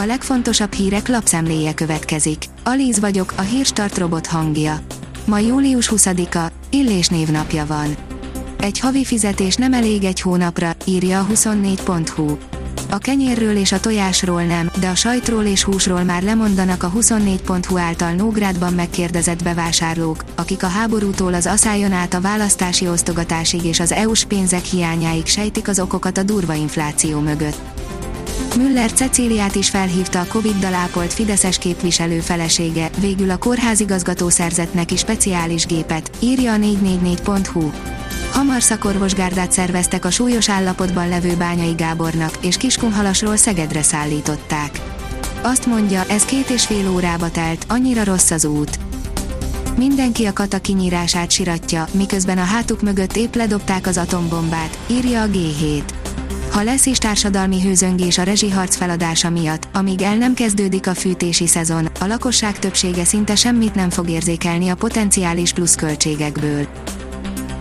A legfontosabb hírek lapszemléje következik. Alíz vagyok, a hírstart robot hangja. Ma július 20-a, Illés névnapja van. Egy havi fizetés nem elég egy hónapra, írja a 24.hu. A kenyérről és a tojásról nem, de a sajtról és húsról már lemondanak a 24.hu által Nógrádban megkérdezett bevásárlók, akik a háborútól az aszájon át a választási osztogatásig és az EU-s pénzek hiányáig sejtik az okokat a durva infláció mögött. Müller Cecíliát is felhívta a Covid-dal ápolt Fideszes képviselő felesége, végül a kórházigazgató szerzett neki speciális gépet, írja a 444.hu. Hamar szakorvosgárdát szerveztek a súlyos állapotban levő Bányai Gábornak, és Kiskunhalasról Szegedre szállították. Azt mondja, ez két és fél órába telt, annyira rossz az út. Mindenki a kata kinyírását siratja, miközben a hátuk mögött épp ledobták az atombombát, írja a G7 ha lesz is társadalmi hőzöngés a rezsiharc feladása miatt, amíg el nem kezdődik a fűtési szezon, a lakosság többsége szinte semmit nem fog érzékelni a potenciális pluszköltségekből.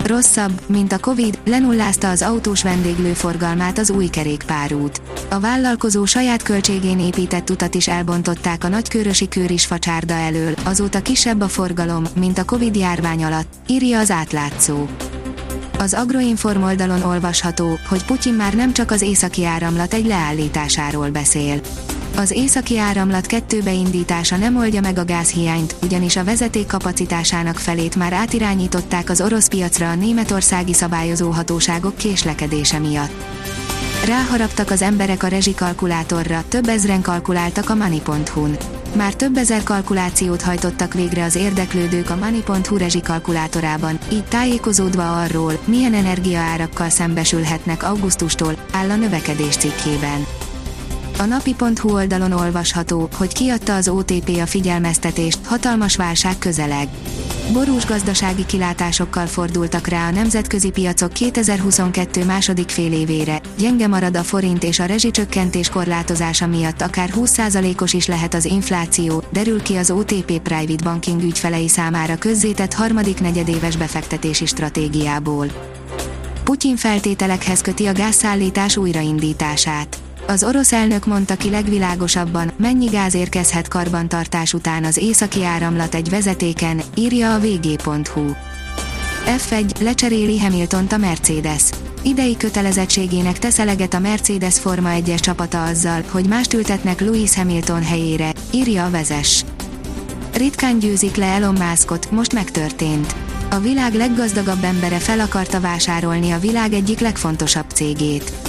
Rosszabb, mint a Covid, lenullázta az autós vendéglő forgalmát az új kerékpárút. A vállalkozó saját költségén épített utat is elbontották a nagykörösi is facsárda elől, azóta kisebb a forgalom, mint a Covid járvány alatt, írja az átlátszó. Az Agroinform oldalon olvasható, hogy Putyin már nem csak az északi áramlat egy leállításáról beszél. Az északi áramlat kettő beindítása nem oldja meg a gázhiányt, ugyanis a vezeték kapacitásának felét már átirányították az orosz piacra a németországi szabályozó hatóságok késlekedése miatt. Ráharaptak az emberek a rezsikalkulátorra, több ezren kalkuláltak a money.hu-n. Már több ezer kalkulációt hajtottak végre az érdeklődők a Money.hu rezsikalkulátorában, így tájékozódva arról, milyen energiaárakkal szembesülhetnek augusztustól, áll a növekedés cikkében. A napi.hu oldalon olvasható, hogy kiadta az OTP a figyelmeztetést, hatalmas válság közeleg. Borús gazdasági kilátásokkal fordultak rá a nemzetközi piacok 2022 második fél évére, gyenge marad a forint és a rezsicsökkentés korlátozása miatt akár 20%-os is lehet az infláció, derül ki az OTP Private Banking ügyfelei számára közzétett harmadik negyedéves befektetési stratégiából. Putyin feltételekhez köti a gázszállítás újraindítását az orosz elnök mondta ki legvilágosabban, mennyi gáz érkezhet karbantartás után az északi áramlat egy vezetéken, írja a vg.hu. F1 lecseréli Hamilton a Mercedes. Idei kötelezettségének tesz eleget a Mercedes Forma 1-es csapata azzal, hogy mást ültetnek Lewis Hamilton helyére, írja a vezes. Ritkán győzik le Elon Muskot, most megtörtént. A világ leggazdagabb embere fel akarta vásárolni a világ egyik legfontosabb cégét.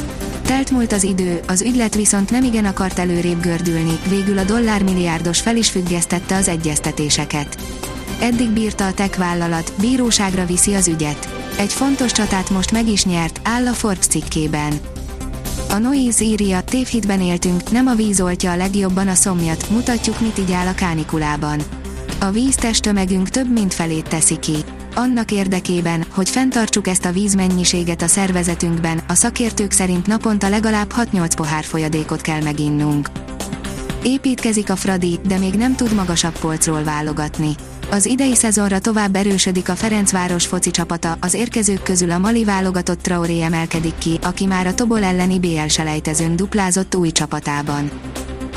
Telt múlt az idő, az ügylet viszont nem igen akart előrébb gördülni, végül a dollármilliárdos fel is függesztette az egyeztetéseket. Eddig bírta a tech vállalat, bíróságra viszi az ügyet. Egy fontos csatát most meg is nyert, áll a Forbes cikkében. A Noise írja, tévhitben éltünk, nem a víz oltja a legjobban a szomjat, mutatjuk mit így áll a kánikulában. A víztestömegünk több mint felét teszi ki annak érdekében, hogy fenntartsuk ezt a vízmennyiséget a szervezetünkben, a szakértők szerint naponta legalább 6-8 pohár folyadékot kell meginnunk. Építkezik a Fradi, de még nem tud magasabb polcról válogatni. Az idei szezonra tovább erősödik a Ferencváros foci csapata, az érkezők közül a Mali válogatott Traoré emelkedik ki, aki már a Tobol elleni BL selejtezőn duplázott új csapatában.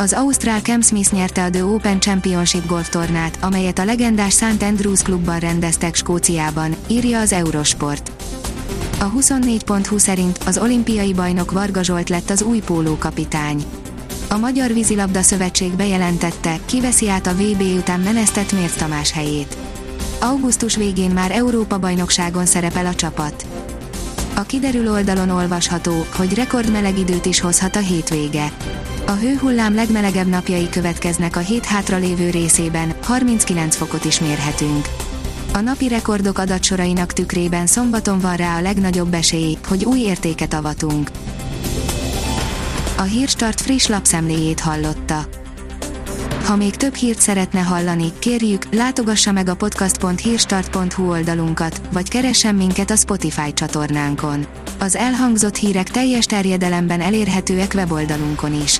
Az Ausztrál Cam Smith nyerte a The Open Championship golftornát, amelyet a legendás St. Andrews klubban rendeztek Skóciában, írja az Eurosport. A 24.20 szerint az olimpiai bajnok Varga Zsolt lett az új póló kapitány. A Magyar Vízilabda Szövetség bejelentette, kiveszi át a VB után menesztett Mérc Tamás helyét. Augusztus végén már Európa bajnokságon szerepel a csapat. A kiderül oldalon olvasható, hogy rekordmeleg időt is hozhat a hétvége. A hőhullám legmelegebb napjai következnek a hét hátra lévő részében, 39 fokot is mérhetünk. A napi rekordok adatsorainak tükrében szombaton van rá a legnagyobb esély, hogy új értéket avatunk. A Hírstart friss lapszemléjét hallotta. Ha még több hírt szeretne hallani, kérjük, látogassa meg a podcast.hírstart.hu oldalunkat, vagy keressen minket a Spotify csatornánkon. Az elhangzott hírek teljes terjedelemben elérhetőek weboldalunkon is.